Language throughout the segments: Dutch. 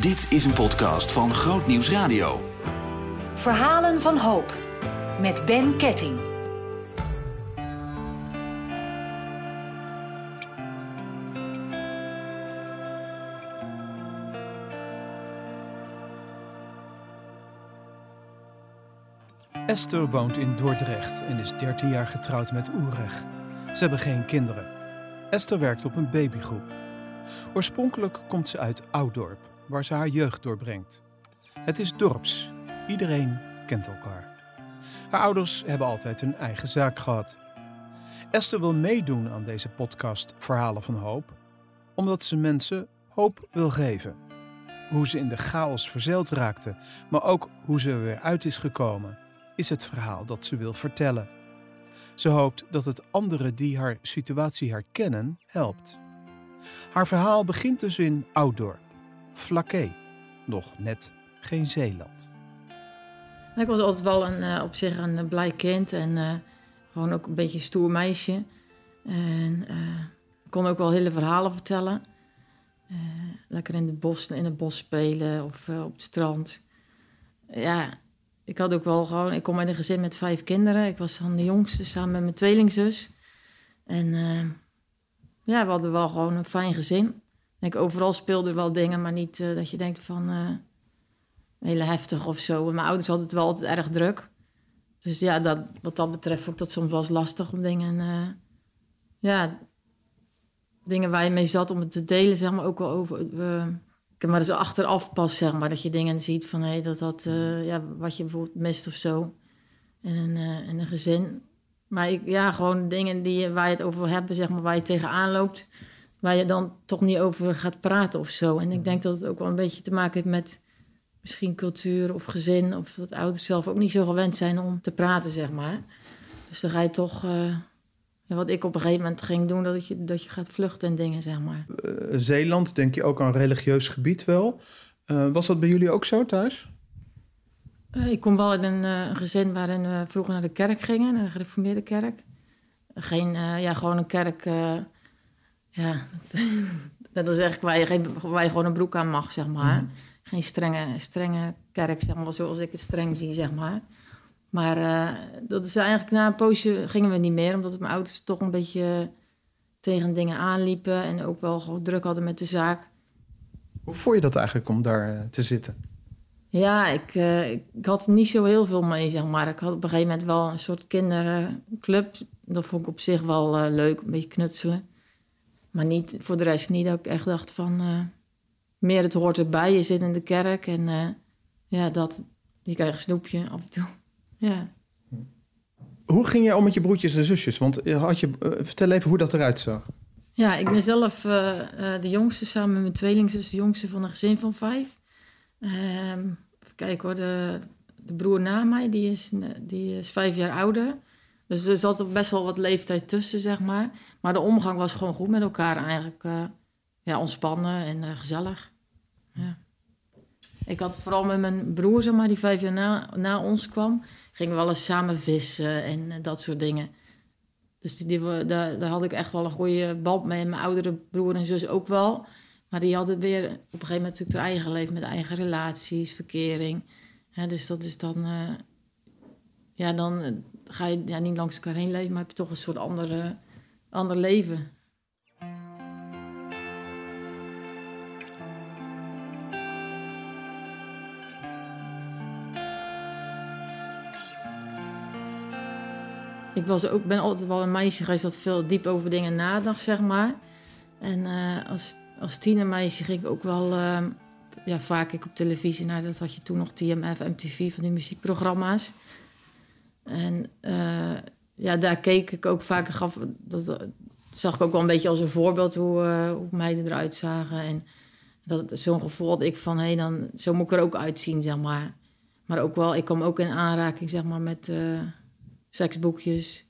Dit is een podcast van Groot Nieuws Radio. Verhalen van hoop. Met Ben Ketting. Esther woont in Dordrecht en is 13 jaar getrouwd met Oereg. Ze hebben geen kinderen. Esther werkt op een babygroep. Oorspronkelijk komt ze uit Ouddorp, waar ze haar jeugd doorbrengt. Het is dorps. Iedereen kent elkaar. Haar ouders hebben altijd hun eigen zaak gehad. Esther wil meedoen aan deze podcast Verhalen van Hoop, omdat ze mensen hoop wil geven. Hoe ze in de chaos verzeild raakte, maar ook hoe ze er weer uit is gekomen, is het verhaal dat ze wil vertellen. Ze hoopt dat het anderen die haar situatie herkennen helpt. Haar verhaal begint dus in Ouddorp, Flaké, nog net geen Zeeland. Ik was altijd wel een, eh, op zich een blij kind en eh, gewoon ook een beetje een stoer meisje. En eh, ik kon ook wel hele verhalen vertellen. Eh, lekker in het, bos, in het bos spelen of eh, op het strand. Ja, ik had ook wel gewoon... Ik kom uit een gezin met vijf kinderen. Ik was dan de jongste samen met mijn tweelingzus. En eh, ja, we hadden wel gewoon een fijn gezin. Ik denk, overal speelden wel dingen, maar niet eh, dat je denkt van... eh hele heftig of zo. Mijn ouders hadden het wel altijd erg druk. Dus ja, dat, wat dat betreft vond ik dat soms wel eens lastig om dingen... eh, ja, dingen waar je mee zat om het te delen, zeg maar, ook wel over... maar zo achteraf pas, zeg maar, dat je dingen ziet van... Hé, dat dat, eh, ja, wat je bijvoorbeeld mist of zo. In een, in een gezin. Maar ik, ja, gewoon dingen die, waar je het over hebben, zeg maar, waar je tegenaan loopt... waar je dan toch niet over gaat praten of zo. En ik denk dat het ook wel een beetje te maken heeft met misschien cultuur of gezin... of dat ouders zelf ook niet zo gewend zijn om te praten, zeg maar. Dus dan ga je toch... eh, wat ik op een gegeven moment ging doen, dat je, dat je gaat vluchten en dingen, zeg maar. Eh, Zeeland, denk je ook aan religieus gebied wel. Eh, was dat bij jullie ook zo thuis? Ik kom wel in een gezin waarin we vroeger naar de kerk gingen, naar de gereformeerde kerk. Geen, ja, gewoon een kerk, ja, dat is eigenlijk waar je, geen, waar je gewoon een broek aan mag, zeg maar. Geen strenge, strenge kerk, zeg maar, zoals ik het streng zie, zeg maar. Maar eh, dat is eigenlijk na een poosje gingen we niet meer, omdat mijn ouders toch een beetje tegen dingen aanliepen en ook wel gewoon druk hadden met de zaak. Hoe vond je dat eigenlijk om daar eh, te zitten? Ja, ik, eh, ik had niet zo heel veel mee, zeg maar. Ik had op een gegeven moment wel een soort kinderclub. Dat vond ik op zich wel leuk, een beetje knutselen. Maar niet, voor de rest niet dat ik echt dacht van... eh, meer het hoort erbij, je zit in de kerk en eh, ja, dat... Je krijgt een snoepje af en toe. Ja. Hoe ging jij om met je broertjes en zusjes? Want eh, had je, vertel even hoe dat eruit zag. Ja, ik ben zelf de jongste samen met mijn tweelingzus, de jongste van een gezin van vijf. Ehm even kijken hoor, de, de broer na mij, die is, die is vijf jaar ouder. Dus er zat best wel wat leeftijd tussen, zeg maar. Maar de omgang was gewoon goed met elkaar eigenlijk. eh, ja, ontspannen en eh, gezellig. Ja. Ik had vooral met mijn broer, zeg maar, die vijf jaar na, na ons kwam... gingen we wel eens samen vissen en eh, dat soort dingen. Dus die, daar, daar had ik echt wel een goede band mee. Mijn oudere broer en zus ook wel. Maar die hadden weer op een gegeven moment natuurlijk hun eigen leven met eigen relaties, verkering. Dus dat is dan. ja, dan ga je ja, niet langs elkaar heen leven, maar heb je toch een soort andere, ander leven. Ik was ook, ben altijd wel een meisje geweest dat veel diep over dingen nadacht, zeg maar. En eh, als, als tienermeisje ging ik ook wel eh, ja, vaak ik op televisie naar, dat had je toen nog TMF, MTV, van die muziekprogramma's. En eh, ja, daar keek ik ook vaak, gaf, dat, zag ik ook wel een beetje als een voorbeeld hoe, hoe meiden eruit zagen. En dat, zo'n gevoel had ik van, hé, hey, dan, zo moet ik er ook uitzien, zeg maar. Maar ook wel, ik kwam ook in aanraking, zeg maar, met eh, seksboekjes,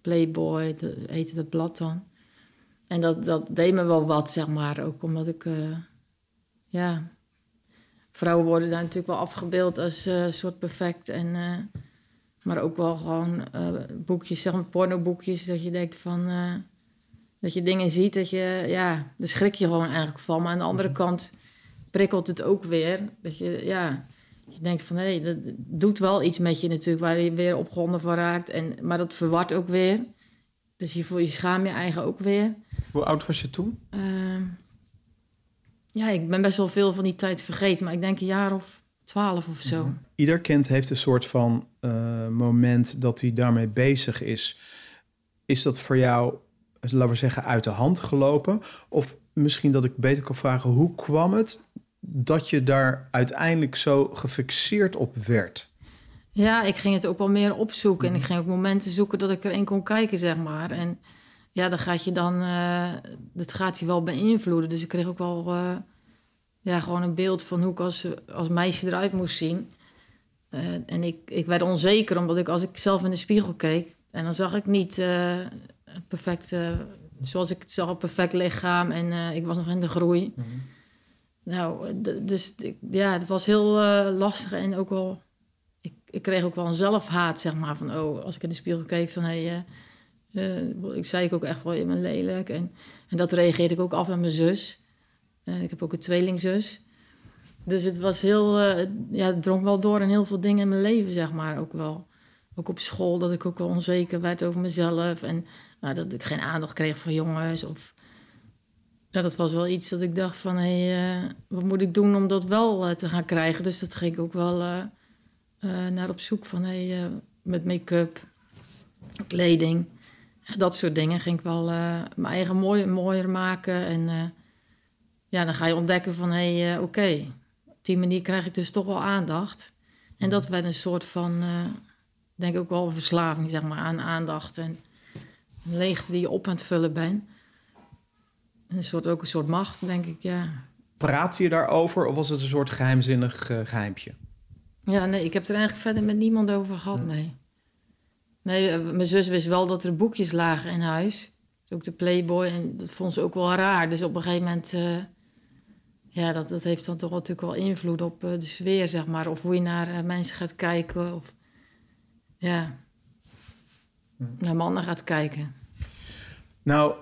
Playboy, dat heette dat blad dan. En dat, dat deed me wel wat, zeg maar. Ook omdat ik, eh, ja... Vrouwen worden daar natuurlijk wel afgebeeld als soort perfect. En, maar ook wel gewoon eh, boekjes, zeg maar pornoboekjes. Dat je denkt van... eh, dat je dingen ziet dat je... Ja, daar schrik je gewoon eigenlijk van. Maar aan de andere kant prikkelt het ook weer. Dat je, ja, je denkt van, hé, hey, dat doet wel iets met je natuurlijk, waar je weer opgewonden van raakt. En, maar dat verwart ook weer. Dus je, je schaam je eigen ook weer. Hoe oud was je toen? Ehm, ja, ik ben best wel veel van die tijd vergeten, maar ik denk een jaar of twaalf of zo. Mhm. Ieder kind heeft een soort van eh, moment dat hij daarmee bezig is. Is dat voor jou, laten we zeggen, uit de hand gelopen? Of misschien dat ik beter kan vragen, hoe kwam het dat je daar uiteindelijk zo gefixeerd op werd? Ja, ik ging het ook wel meer opzoeken. En ik ging ook momenten zoeken dat ik erin kon kijken, zeg maar. En ja, dan gaat je dan, uh, dat gaat je wel beïnvloeden. Dus ik kreeg ook wel uh, ja, gewoon een beeld van hoe ik als, als meisje eruit moest zien. Uh, en ik, ik werd onzeker, omdat ik als ik zelf in de spiegel keek... en dan zag ik niet perfect, zoals ik het zag, een perfect lichaam. En ik was nog in de groei. Mm -hmm. Nou, dus ja, het was heel lastig en ook wel... Ik, ik kreeg ook wel een zelfhaat, zeg maar, van... oh, als ik in de spiegel keek van... Hey, ik zei ik ook echt wel, je bent lelijk. En, en dat reageerde ik ook af aan mijn zus. Uh, ik heb ook een tweelingzus. Dus het was heel, uh, ja, het drong wel door in heel veel dingen in mijn leven, zeg maar, ook wel. Ook op school, dat ik ook wel onzeker werd over mezelf. En nou, dat ik geen aandacht kreeg van jongens. Of, dat was wel iets dat ik dacht van, hé, hey, wat moet ik doen om dat wel te gaan krijgen? Dus dat ging ik ook wel naar op zoek van, hé, hey, met make-up, kleding dat soort dingen ging ik wel mijn eigen mooi, mooier maken. En ja, dan ga je ontdekken van, hé, hey, uh, oké, okay, op die manier krijg ik dus toch wel aandacht. En dat werd een soort van, denk ik ook wel een verslaving, zeg maar, aan aandacht. En een leegte die je op aan het vullen bent. En een soort, ook een soort macht, denk ik, ja. Praat je daarover of was het een soort geheimzinnig geheimpje? Ja, nee, ik heb er eigenlijk verder met niemand over gehad, nee. Nee, eh, mijn zus wist wel dat er boekjes lagen in huis. Ook de Playboy. En dat vond ze ook wel raar. Dus op een gegeven moment... Ja, dat, dat heeft dan toch natuurlijk wel invloed op uh, de sfeer, zeg maar. Of hoe je naar uh, mensen gaat kijken. Of ja, hm. naar mannen gaat kijken. Nou,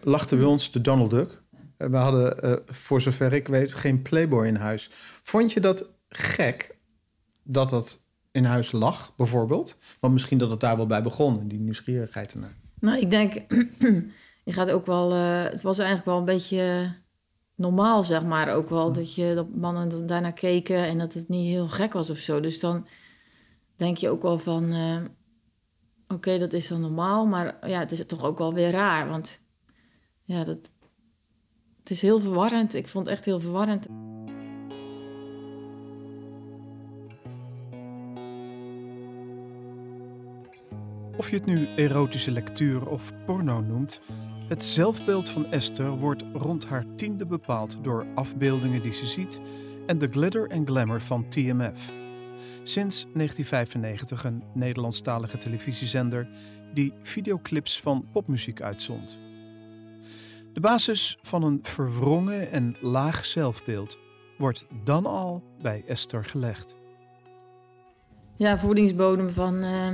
lachten bij ons de Donald Duck. We hadden, voor zover ik weet, geen Playboy in huis. Vond je dat gek dat dat in huis lag, bijvoorbeeld? Want misschien dat het daar wel bij begon, die nieuwsgierigheid ernaar. Nou, ik denk, je gaat ook wel, uh, het was eigenlijk wel een beetje normaal, zeg maar, ook wel, dat, je, dat mannen daarnaar keken en dat het niet heel gek was of zo. Dus dan denk je ook wel van, uh, oké, okay, dat is dan normaal, maar ja, het is toch ook wel weer raar, want ja, dat, het is heel verwarrend. Ik vond het echt heel verwarrend. Of je het nu erotische lectuur of porno noemt, het zelfbeeld van Esther wordt rond haar tiende bepaald door afbeeldingen die ze ziet en de glitter en glamour van TMF. Sinds 1995 een Nederlandstalige televisiezender die videoclips van popmuziek uitzond. De basis van een verwrongen en laag zelfbeeld wordt dan al bij Esther gelegd. Ja, voedingsbodem van uh,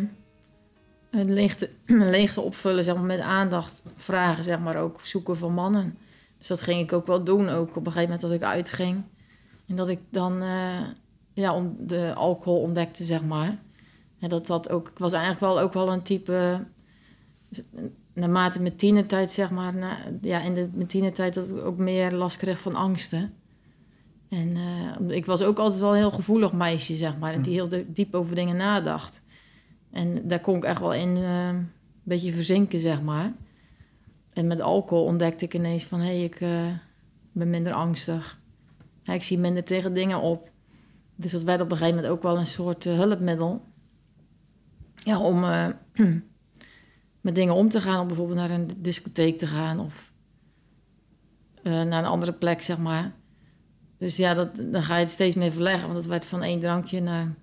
een leegte, leegte opvullen zeg maar, met aandacht vragen, zeg maar, ook zoeken van mannen. Dus dat ging ik ook wel doen, ook op een gegeven moment dat ik uitging. En dat ik dan uh, ja, om de alcohol ontdekte, zeg maar. En dat dat ook, ik was eigenlijk wel ook wel een type, naarmate mijn tienertijd, zeg maar, na, ja, in de mijn tienertijd dat ik ook meer last kreeg van angsten. En uh, ik was ook altijd wel een heel gevoelig meisje, zeg maar, die heel diep over dingen nadacht. En daar kon ik echt wel in uh, een beetje verzinken, zeg maar. En met alcohol ontdekte ik ineens van... hé, hey, ik uh, ben minder angstig. Ik zie minder tegen dingen op. Dus dat werd op een gegeven moment ook wel een soort uh, hulpmiddel. Ja, om met dingen om te gaan. Om bijvoorbeeld naar een discotheek te gaan. Of naar een andere plek, zeg maar. Dus ja, dat, dan ga je het steeds meer verleggen. Want het werd van één drankje naar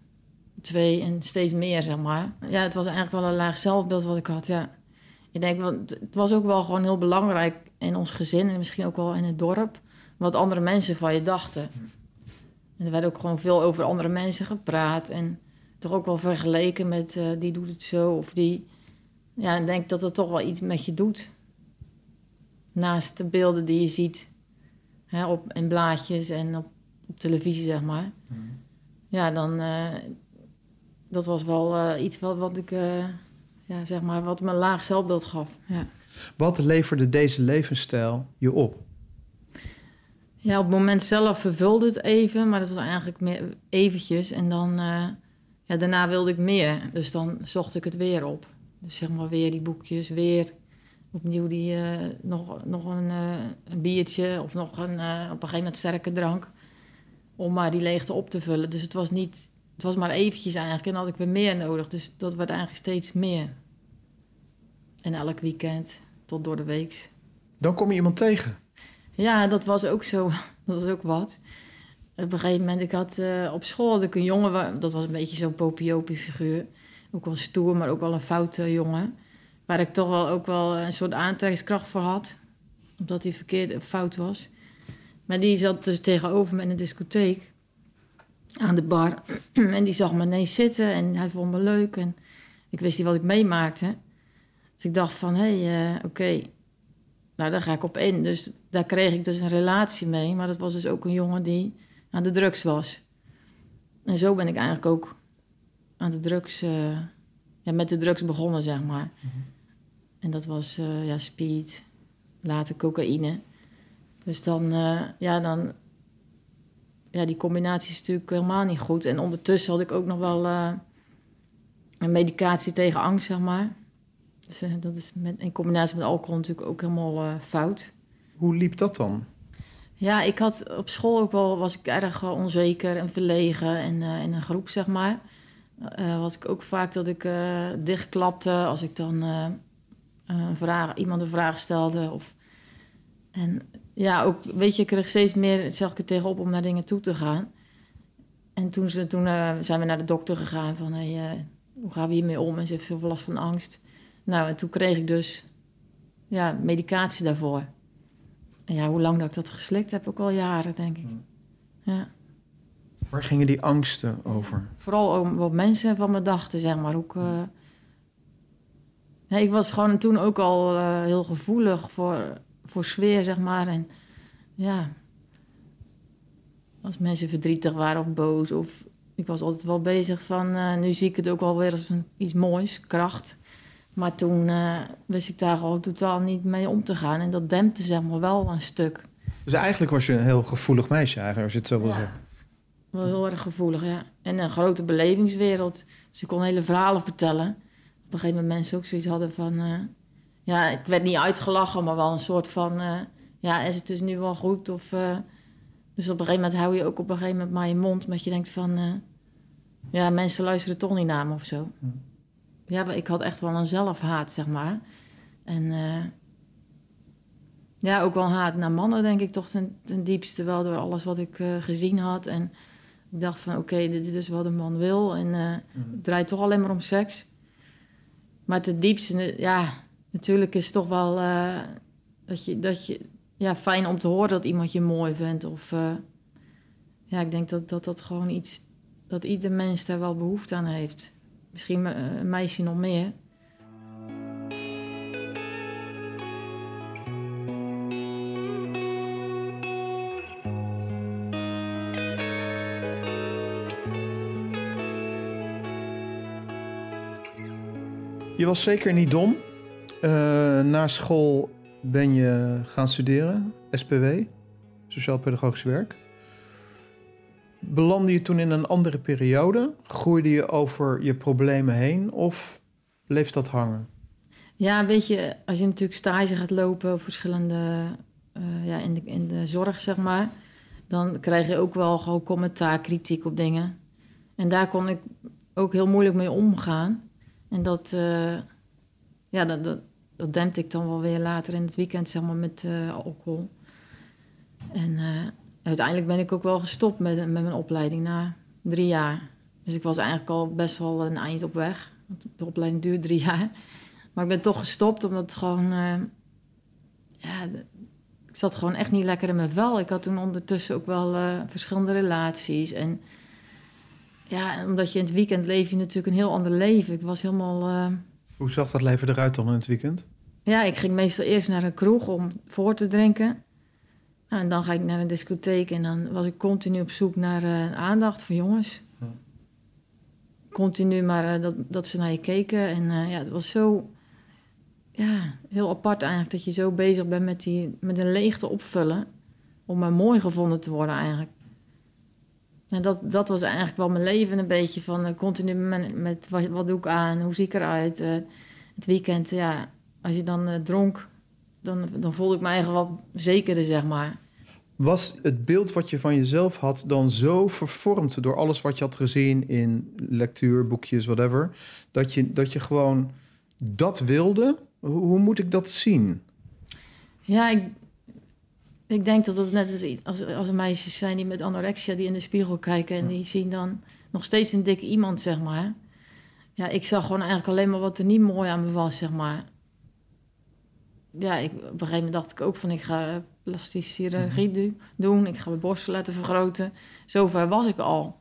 twee en steeds meer, zeg maar. Ja, het was eigenlijk wel een laag zelfbeeld wat ik had, ja. Ik denk, het was ook wel gewoon heel belangrijk in ons gezin en misschien ook wel in het dorp, wat andere mensen van je dachten. En er werd ook gewoon veel over andere mensen gepraat en toch ook wel vergeleken met uh, die doet het zo of die. Ja, ik denk dat dat toch wel iets met je doet. Naast de beelden die je ziet hè, op, in blaadjes en op, op televisie, zeg maar. Ja, dan... eh, dat was wel eh, iets wat, wat ik... eh, ja, zeg maar, wat me een laag zelfbeeld gaf. Ja. Wat leverde deze levensstijl je op? Ja, op het moment zelf vervulde het even, maar dat was eigenlijk meer eventjes. En dan, eh, ja, daarna wilde ik meer. Dus dan zocht ik het weer op. Dus zeg maar weer die boekjes, weer opnieuw die, nog, nog een, een biertje of nog een, op een gegeven moment sterke drank. Om maar die leegte op te vullen. Dus het was niet, het was maar eventjes eigenlijk. En dan had ik weer meer nodig. Dus dat werd eigenlijk steeds meer. En elk weekend tot door de weeks. Dan kom je iemand tegen. Ja, dat was ook zo. Dat was ook wat. Op een gegeven moment, ik had eh, op school had ik een jongen, dat was een beetje zo'n popiopie figuur. Ook wel stoer, maar ook wel een foute jongen. Waar ik toch wel ook wel een soort aantrekkingskracht voor had. Omdat hij verkeerd fout was. Maar die zat dus tegenover me in de discotheek. Aan de bar. en die zag me ineens zitten en hij vond me leuk. En ik wist niet wat ik meemaakte. Dus ik dacht van, hé, hey, eh, oké. Nou, daar ga ik op in. Dus daar kreeg ik dus een relatie mee. Maar dat was dus ook een jongen die aan de drugs was. En zo ben ik eigenlijk ook aan de drugs, eh, ja, met de drugs begonnen, zeg maar. En dat was eh, ja, speed, later cocaïne. Dus dan, ja, dan, ja, die combinatie is natuurlijk helemaal niet goed. En ondertussen had ik ook nog wel eh, een medicatie tegen angst, zeg maar. Dus eh, dat is met, in combinatie met alcohol natuurlijk ook helemaal eh, fout. Hoe liep dat dan? Ja, ik had op school ook wel, was ik erg onzeker en verlegen en in een groep, zeg maar. Was ik ook vaak dat ik dichtklapte als ik dan een vraag, iemand een vraag stelde. Of, en ja, ook, weet je, ik kreeg steeds meer, zag ik er tegenop om naar dingen toe te gaan. En toen, ze, toen eh, zijn we naar de dokter gegaan van, hey, eh, hoe gaan we hiermee om? En ze heeft zoveel last van angst. Nou, en toen kreeg ik dus ja, medicatie daarvoor. En ja, hoe lang dat ik dat geslikt heb, ook al jaren, denk ik. Ja. Waar gingen die angsten over? Vooral om wat mensen van me dachten, zeg maar. Eh, nee, ik was gewoon toen ook al heel gevoelig voor, voor sfeer, zeg maar. En ja, als mensen verdrietig waren of boos. Of ik was altijd wel bezig van, eh, nu zie ik het ook wel weer als een, iets moois, kracht. Maar toen eh, wist ik daar gewoon totaal niet mee om te gaan. En dat dempte zeg maar wel een stuk. Dus eigenlijk was je een heel gevoelig meisje, eigenlijk, als je het zo wil Ja. zeggen. Wel heel erg gevoelig, ja. En een grote belevingswereld. Dus ik kon hele verhalen vertellen. Op een gegeven moment mensen ook zoiets hadden van... eh, ja, ik werd niet uitgelachen, maar wel een soort van... eh, ja, is het dus nu wel goed? Of, eh, dus op een gegeven moment hou je ook op een gegeven moment maar je mond... omdat je denkt van... eh, ja, mensen luisteren toch niet naar me of zo. Ja, maar ik had echt wel een zelfhaat, zeg maar. En ja, ook wel haat naar mannen, denk ik toch ten, ten diepste. Wel door alles wat ik gezien had. En ik dacht van, oké, dit is dus wat een man wil. En eh, het draait toch alleen maar om seks. Maar ten diepste, ja, natuurlijk is het toch wel eh, dat je, dat je, ja, fijn om te horen dat iemand je mooi vindt. Of eh, ja, ik denk dat, dat dat gewoon iets, dat ieder mens daar wel behoefte aan heeft. Misschien eh, een meisje nog meer. Je was zeker niet dom. Eh, na school ben je gaan studeren, SPW, Sociaal Pedagogisch Werk. Belandde je toen in een andere periode? Groeide je over je problemen heen of bleef dat hangen? Ja, weet je, als je natuurlijk stage gaat lopen op verschillende, eh, ja, in de, in de zorg, zeg maar, dan krijg je ook wel gewoon commentaar, kritiek op dingen. En daar kon ik ook heel moeilijk mee omgaan. En dat, eh, ja, dat, dat dempte ik dan wel weer later in het weekend, zeg maar, met eh, alcohol. En eh, uiteindelijk ben ik ook wel gestopt met, met mijn opleiding na drie jaar. Dus ik was eigenlijk al best wel een eind op weg. Want de opleiding duurt drie jaar. Maar ik ben toch gestopt omdat het gewoon... eh, ja, ik zat gewoon echt niet lekker in mijn vel. Ik had toen ondertussen ook wel verschillende relaties. En ja, omdat je in het weekend leef je natuurlijk een heel ander leven. Ik was helemaal... Hoe zag dat leven eruit dan in het weekend? ja, ik ging meestal eerst naar een kroeg om voor te drinken. Nou, en dan ga ik naar een discotheek en dan was ik continu op zoek naar eh, aandacht van jongens. Ja. Continu maar eh, dat, dat ze naar je keken. En eh, ja, het was zo ja, heel apart eigenlijk dat je zo bezig bent met, die, met een leegte opvullen. Om maar mooi gevonden te worden eigenlijk. En dat, dat was eigenlijk wel mijn leven een beetje van eh, continu met, met wat, wat doe ik aan, hoe zie ik eruit. eh, het weekend, ja, als je dan eh, dronk, dan, dan voelde ik me eigenlijk wel zekerder, zeg maar. Was het beeld wat je van jezelf had dan zo vervormd door alles wat je had gezien in lectuur, boekjes, whatever, dat je, dat je gewoon dat wilde? Hoe, hoe moet ik dat zien? Ja, ik, ik denk dat het net als, als, als meisjes zijn die met anorexia die in de spiegel kijken en die zien dan nog steeds een dikke iemand, zeg maar. Ja, ik zag gewoon eigenlijk alleen maar wat er niet mooi aan me was, zeg maar. Ja, ik, op een gegeven moment dacht ik ook van ik ga plastische chirurgie do- doen, ik ga mijn borsten laten vergroten. Zover was ik al.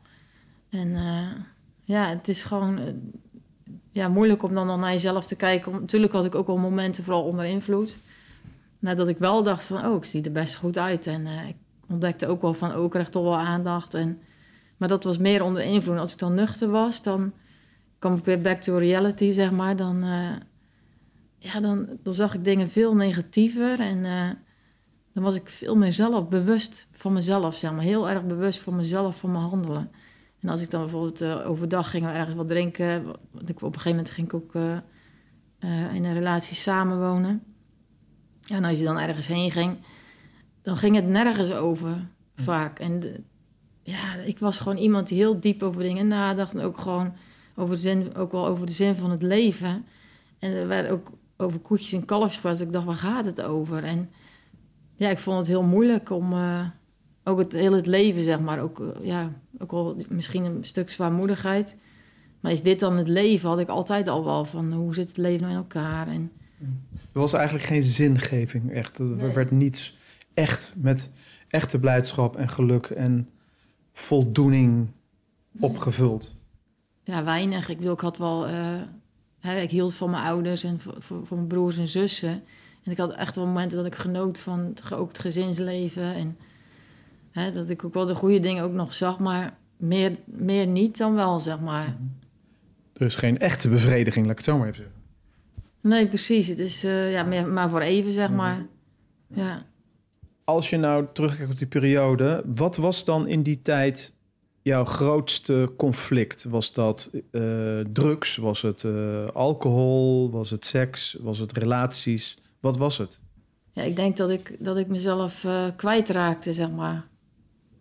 En eh, ja, het is gewoon eh, ja, moeilijk om dan naar jezelf te kijken. Natuurlijk had ik ook wel momenten, vooral onder invloed. Nadat ik wel dacht van, oh, ik zie er best goed uit. En eh, ik ontdekte ook wel van, oh, ik krijg toch wel aandacht. En, maar dat was meer onder invloed. Als ik dan nuchter was, dan kwam ik weer back to reality, zeg maar. Dan, eh, ja, dan, dan zag ik dingen veel negatiever. En eh, dan was ik veel meer zelf bewust van mezelf, zeg maar. Heel erg bewust van mezelf, van mijn handelen. En als ik dan bijvoorbeeld overdag ging ergens wat drinken. Want ik, op een gegeven moment ging ik ook in een relatie samenwonen. Ja, en als je dan ergens heen ging, dan ging het nergens over, vaak. En de- ja, ik was gewoon iemand die heel diep over dingen nadacht. En ook gewoon over de zin, ook wel over de zin van het leven. En er werd ook over koetjes en kalfjes gepraat. Dus ik dacht, waar gaat het over? En ja, ik vond het heel moeilijk om... eh, ook het hele het leven, zeg maar. Ook, eh, ja, ook wel misschien een stuk zwaarmoedigheid. Maar is dit dan het leven? Had ik altijd al wel van, hoe zit het leven nou in elkaar? En Er was eigenlijk geen zingeving, echt. Er Nee. werd niets echt met echte blijdschap en geluk en voldoening opgevuld. Ja, weinig. Ik bedoel, ik had wel... eh, hè, ik hield van mijn ouders en van, mijn broers en zussen. En ik had echt wel momenten dat ik genoot van het, ook het gezinsleven. En hè, dat ik ook wel de goede dingen ook nog zag. Maar meer, meer niet dan wel, zeg maar. Er is geen echte bevrediging, laat ik het zo maar even zeggen. Nee, precies. Het is eh, ja, maar voor even, zeg maar. Ja. Als je nou terugkijkt op die periode, wat was dan in die tijd jouw grootste conflict? Was dat eh, drugs? Was het eh, alcohol? Was het seks? Was het relaties? Wat was het? ja, ik denk dat ik, dat ik mezelf eh, kwijtraakte, zeg maar.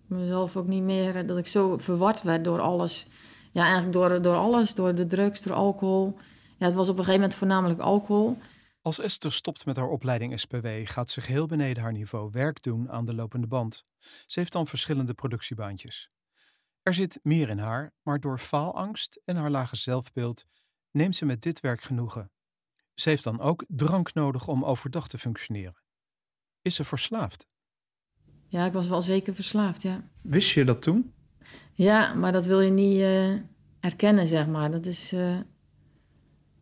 Mezelf ook niet meer... Dat ik zo verward werd door alles. Ja, eigenlijk door, door alles. Door de drugs, door alcohol. Ja, het was op een gegeven moment voornamelijk alcohol. Als Esther stopt met haar opleiding SPW, gaat ze geheel beneden haar niveau werk doen aan de lopende band. Ze heeft dan verschillende productiebaantjes. Er zit meer in haar, maar door faalangst en haar lage zelfbeeld neemt ze met dit werk genoegen. Ze heeft dan ook drank nodig om overdag te functioneren. Is ze verslaafd? Ja, ik was wel zeker verslaafd, ja. Wist je dat toen? Ja, maar dat wil je niet eh, erkennen, zeg maar. Dat is eh,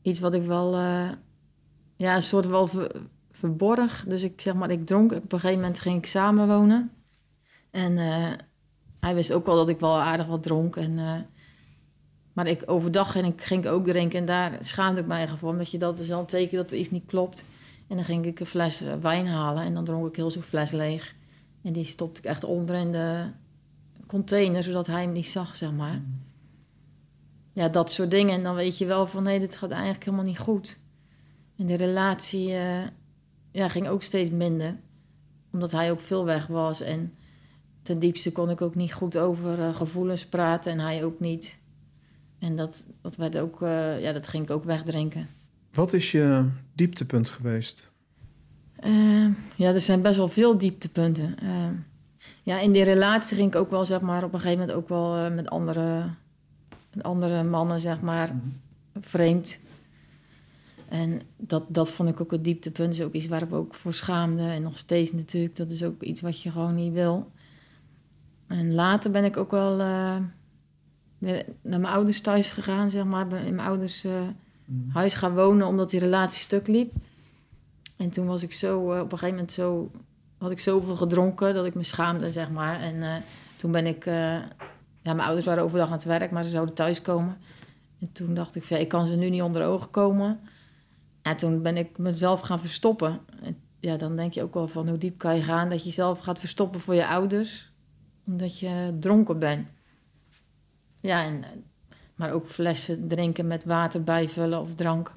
iets wat ik wel, eh, ja, een soort wel ver- verborg. Dus ik zeg maar, ik dronk. Op een gegeven moment ging ik samenwonen. En eh, hij wist ook wel dat ik wel aardig wat dronk. En, eh, maar ik, overdag ging ik, ging ook drinken en daar schaamde ik mij voor. Omdat je dat is al een teken dat er iets niet klopt. En dan ging ik een fles wijn halen en dan dronk ik heel zo'n fles leeg. En die stopte ik echt onder in de container, zodat hij hem niet zag, zeg maar. Ja, dat soort dingen. En dan weet je wel van, nee, dit gaat eigenlijk helemaal niet goed. En de relatie eh, ja, ging ook steeds minder. Omdat hij ook veel weg was. En ten diepste kon ik ook niet goed over eh, gevoelens praten. En hij ook niet. En dat, dat, werd ook, eh, ja, dat ging ik ook wegdrinken. Wat is je dieptepunt geweest? Ja, er zijn best wel veel dieptepunten. Ja, in die relatie ging ik ook wel, zeg maar, op een gegeven moment ook wel met andere, met andere mannen, zeg maar, vreemd. En dat, dat vond ik ook het dieptepunt. is ook iets waar ik ook voor schaamde. En nog steeds natuurlijk, dat is ook iets wat je gewoon niet wil. En later ben ik ook wel eh, weer naar mijn ouders thuis gegaan, zeg maar. Ben in mijn ouders eh, huis gaan wonen, omdat die relatie stuk liep. En toen was ik zo, eh, op een gegeven moment zo had ik zoveel gedronken dat ik me schaamde, zeg maar. En toen ben ik... ja, mijn ouders waren overdag aan het werk, maar ze zouden thuiskomen. En toen dacht ik, van, ja, ik kan ze nu niet onder ogen komen. En toen ben ik mezelf gaan verstoppen. En ja, dan denk je ook wel van hoe diep kan je gaan... dat je jezelf gaat verstoppen voor je ouders... omdat je dronken bent. Ja, en, maar ook flessen drinken met water bijvullen of drank.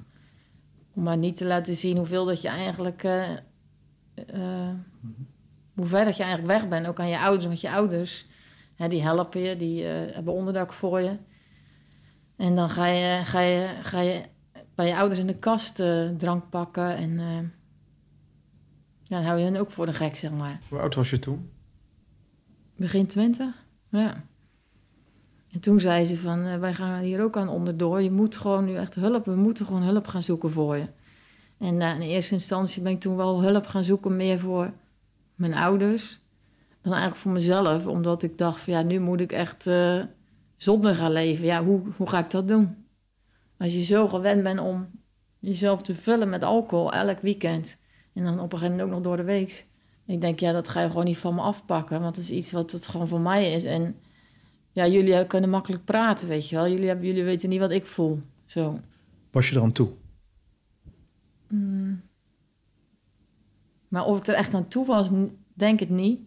Om maar niet te laten zien hoeveel dat je eigenlijk... eh, eh, hoe ver dat je eigenlijk weg bent, ook aan je ouders. Want je ouders, hè, die helpen je, die eh, hebben onderdak voor je. En dan ga je, ga je, ga je bij je ouders in de kast eh, drank pakken. En eh, ja, dan hou je hen ook voor de gek, zeg maar. Hoe oud was je toen? Begin twintig, ja. En toen zei ze van, wij gaan hier ook aan onderdoor. Je moet gewoon nu echt hulp, we moeten gewoon hulp gaan zoeken voor je. En in eerste instantie ben ik toen wel hulp gaan zoeken meer voor mijn ouders dan eigenlijk voor mezelf. Omdat ik dacht van ja, nu moet ik echt eh, zonder gaan leven. Ja, hoe, hoe ga ik dat doen? Als je zo gewend bent om jezelf te vullen met alcohol elk weekend. En dan op een gegeven moment ook nog door de week. Ik denk, ja, dat ga je gewoon niet van me afpakken. Want het is iets wat het gewoon voor mij is. En ja, jullie kunnen makkelijk praten, weet je wel. Jullie, hebben, jullie weten niet wat ik voel. Zo. Was je er aan toe? Mm. Maar of ik er echt aan toe was, denk het niet.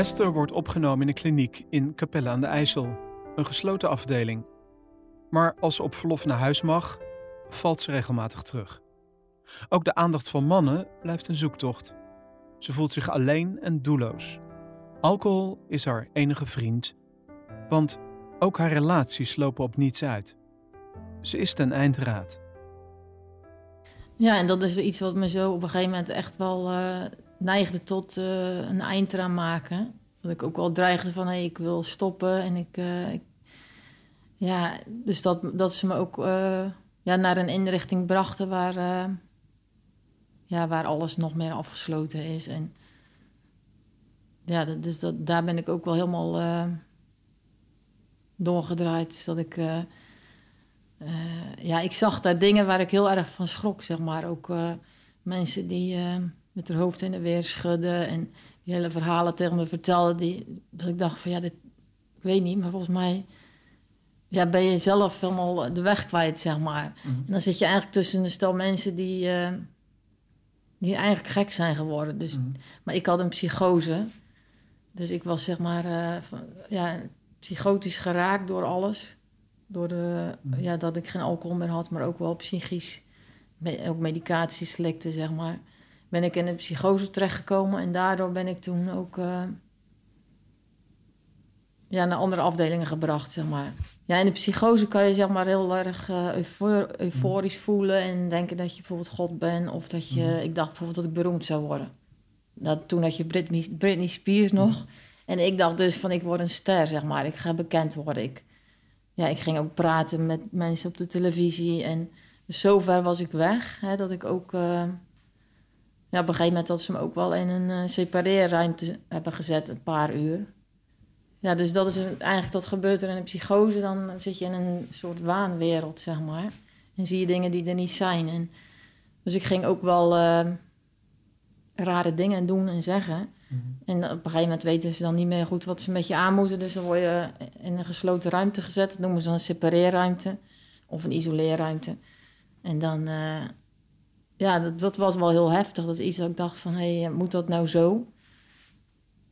Esther wordt opgenomen in een kliniek in Capelle aan de IJssel, een gesloten afdeling. Maar als ze op verlof naar huis mag, valt ze regelmatig terug. Ook de aandacht van mannen blijft een zoektocht. Ze voelt zich alleen en doelloos. Alcohol is haar enige vriend, want ook haar relaties lopen op niets uit. Ze is ten eindraad. Ja, en dat is iets wat me zo op een gegeven moment echt wel eh, neigde tot eh, een eind eraan maken. Dat ik ook wel dreigde van, hé, ik wil stoppen. En ik, eh, ik- ja, dus dat, dat ze me ook eh, ja, naar een inrichting brachten waar, ja, waar alles nog meer afgesloten is. En ja, dus dat, daar ben ik ook wel helemaal doorgedraaid. Dus dat ik... ja, ik zag daar dingen waar ik heel erg van schrok, zeg maar. Ook mensen die met hun hoofd in de weer schudden en die hele verhalen tegen me vertelden. Die, dat ik dacht van ja, dit, ik weet niet, maar volgens mij ja, ben je zelf helemaal de weg kwijt, zeg maar. En dan zit je eigenlijk tussen een stel mensen die, eh, die eigenlijk gek zijn geworden. Dus, Maar ik had een psychose. Dus ik was zeg maar eh, van, ja, psychotisch geraakt door alles. Door de, ja, dat ik geen alcohol meer had, maar ook wel psychisch. Me- ook medicatie slikte, zeg maar. Ben ik in een psychose terechtgekomen en daardoor ben ik toen ook eh, ja, naar andere afdelingen gebracht, zeg maar. Ja, in de psychose kan je zeg maar heel erg eh, eufor- euforisch voelen en denken dat je bijvoorbeeld God bent. Of dat je, ik dacht bijvoorbeeld dat ik beroemd zou worden. Dat, toen had je Britney, Britney Spears nog. En ik dacht dus van ik word een ster, zeg maar. Ik ga bekend worden. Ik, ja, ik ging ook praten met mensen op de televisie. En dus zover was ik weg, hè, dat ik ook... eh, ja, op een gegeven moment dat ze me ook wel in een eh, separeerruimte hebben gezet, een paar uur. Ja, dus dat is een- eigenlijk, dat gebeurt er in een psychose. Dan zit je in een soort waanwereld, zeg maar. En zie je dingen die er niet zijn. En, dus ik ging ook wel eh, rare dingen doen en zeggen. En op een gegeven moment weten ze dan niet meer goed wat ze met je aan moeten. Dus dan word je in een gesloten ruimte gezet. Dat noemen ze dan een separeerruimte of een isoleerruimte. En dan, eh, ja, dat, dat was wel heel heftig. Dat is iets dat ik dacht van, hé, hey, moet dat nou zo?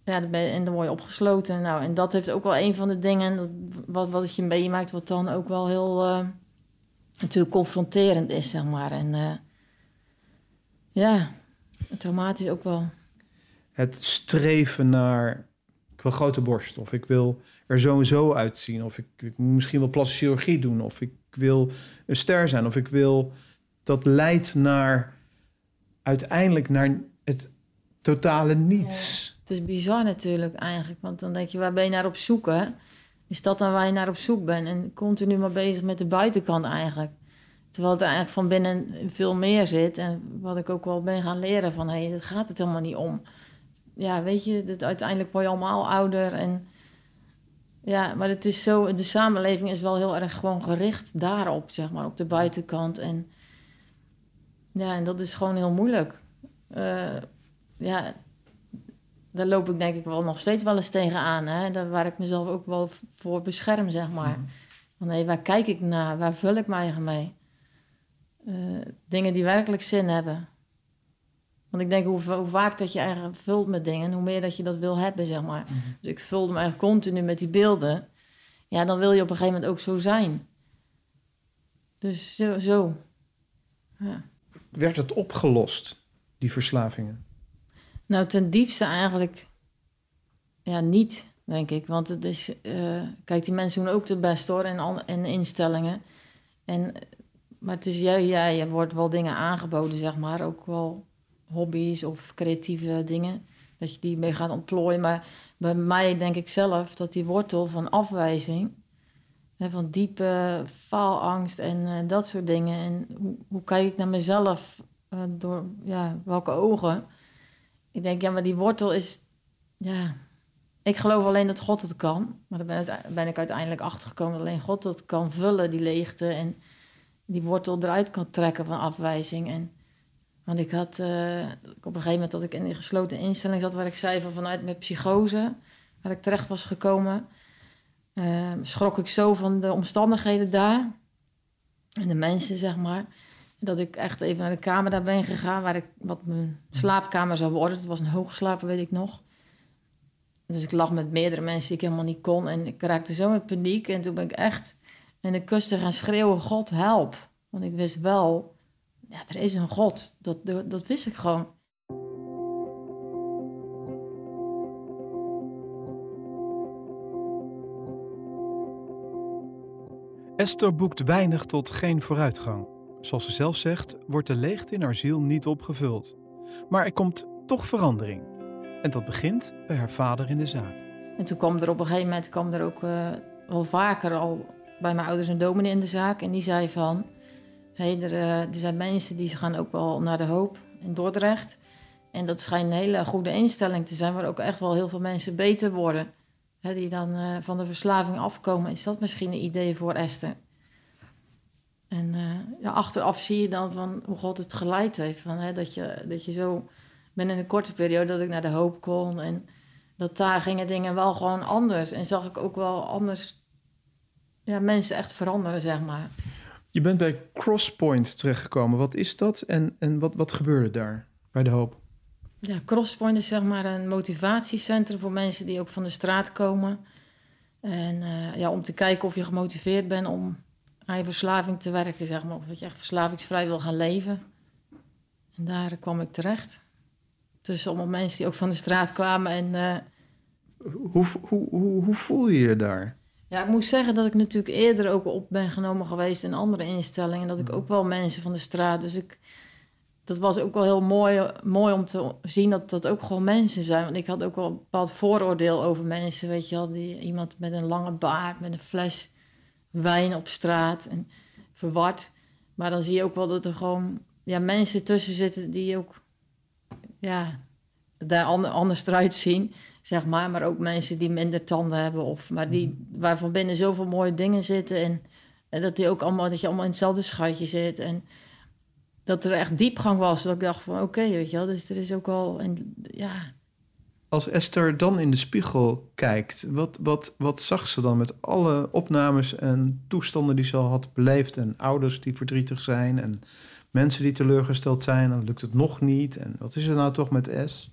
Ja, dan ben en dan word je opgesloten. Nou, en dat heeft ook wel een van de dingen dat, wat, wat je meemaakt, wat dan ook wel heel eh, natuurlijk confronterend is, zeg maar. En eh, ja, traumatisch ook wel. Het streven naar, ik wil grote borst, of ik wil er zo zo uitzien, of ik, misschien wel plastische chirurgie doen, of ik wil een ster zijn, of ik wil, dat leidt naar, uiteindelijk naar het totale niets. Het is bizar natuurlijk eigenlijk, want dan denk je, waar ben je naar op zoek? Is dat dan waar je naar op zoek bent? En continu maar bezig met de buitenkant eigenlijk. Terwijl het er eigenlijk van binnen veel meer zit. En wat ik ook wel ben gaan leren van, hé, hey, gaat het helemaal niet om. ja, weet je, dat uiteindelijk word je allemaal ouder. En, ja, maar het is zo, de samenleving is wel heel erg gewoon gericht daarop, zeg maar, op de buitenkant. En ja, en dat is gewoon heel moeilijk. Uh, ja, daar loop ik denk ik wel nog steeds wel eens tegenaan. Hè? Daar waar ik mezelf ook wel voor bescherm, zeg maar. Mm. Van hé, waar kijk ik naar? Waar vul ik mij eigen mee? Uh, dingen die werkelijk zin hebben. Want ik denk hoe, hoe, vaak dat je eigenlijk vult met dingen, hoe meer dat je dat wil hebben, zeg maar. Mhm. Dus ik vulde me eigenlijk continu met die beelden. Ja, dan wil je op een gegeven moment ook zo zijn. Dus zo. zo. Ja. Werd het opgelost, die verslavingen? Nou, ten diepste eigenlijk ja, niet, denk ik. Want het is, uh, kijk, die mensen doen ook de best hoor, en, en instellingen. En, maar het is, ja, ja, je wordt wel dingen aangeboden, zeg maar, ook wel hobby's of creatieve dingen, dat je die mee gaat ontplooien. Maar bij mij denk ik zelf dat die wortel van afwijzing, van diepe faalangst en uh, dat soort dingen. En hoe, hoe ik naar mezelf, uh, door ja, welke ogen? Ik denk, ja, maar die wortel is, ja... Ik geloof alleen dat God het kan. Maar daar ben, ik uiteindelijk achtergekomen dat alleen God dat kan vullen, die leegte. En die wortel eruit kan trekken van afwijzing. En want ik had uh, op een gegeven moment dat ik in die gesloten instelling zat, waar ik zei van vanuit mijn psychose, waar ik terecht was gekomen, uh, schrok ik zo van de omstandigheden daar en de mensen, zeg maar, dat ik echt even naar de kamer daar ben gegaan, waar ik, wat mijn slaapkamer zou worden. Het was een hoogslaper, weet ik nog. Dus ik lag met meerdere mensen die ik helemaal niet kon en ik raakte zo in paniek en toen ben ik echt in de kussen gaan schreeuwen, God help. Want ik wist wel ja, er is een God. Dat, dat wist ik gewoon. Esther boekt weinig tot geen vooruitgang. Zoals ze zelf zegt, wordt de leegte in haar ziel niet opgevuld. Maar er komt toch verandering. En dat begint bij haar vader in de zaak. En toen kwam er op een gegeven moment kwam er ook uh, wel vaker al bij mijn ouders een dominee in de zaak. En die zei van, Hey, er, uh, er, zijn mensen die gaan ook wel naar de hoop in Dordrecht. En dat schijnt een hele goede instelling te zijn, waar ook echt wel heel veel mensen beter worden. Die dan uh, van de verslaving afkomen. Is dat misschien een idee voor Esther? En uh, ja, achteraf zie je dan van hoe God het geleid heeft. Van, hè, dat, je, dat je zo ben in een korte periode dat ik naar de hoop kon. En dat daar gingen dingen wel gewoon anders. En zag ik ook wel anders ja, mensen echt veranderen, zeg maar. Je bent bij Crosspoint terechtgekomen. Wat is dat en, en wat, wat gebeurde daar bij De Hoop? Ja, Crosspoint is zeg maar een motivatiecentrum voor mensen die ook van de straat komen. En uh, ja, om te kijken of je gemotiveerd bent om aan je verslaving te werken, zeg maar. Of dat je echt verslavingsvrij wil gaan leven. En daar kwam ik terecht. Tussen allemaal mensen die ook van de straat kwamen. En, uh... hoe, hoe, hoe, hoe voel je je daar? Ja, ik moet zeggen dat ik natuurlijk eerder ook op ben genomen geweest in andere instellingen. Dat ik ook wel mensen van de straat. Dus ik, dat was ook wel heel mooi, mooi om te zien dat dat ook gewoon mensen zijn. Want ik had ook wel een bepaald vooroordeel over mensen. Weet je wel, die, iemand met een lange baard, met een fles wijn op straat en verward. Maar dan zie je ook wel dat er gewoon ja, mensen tussen zitten die ook ja, daar anders eruit zien zeg maar. Maar ook mensen die minder tanden hebben, of, maar die, mhm. waarvan binnen zoveel mooie dingen zitten. En, en, dat, die ook allemaal, dat je allemaal in hetzelfde schatje zit. En dat er echt diepgang was. Dat ik dacht van oké, weet je wel, dus er is ook wel... En, ja. Als Esther dan in de spiegel kijkt, wat, wat, wat zag ze dan met alle opnames en toestanden die ze al had beleefd? En ouders die verdrietig zijn en mensen die teleurgesteld zijn, dan lukt het nog niet. En wat is er nou toch met S?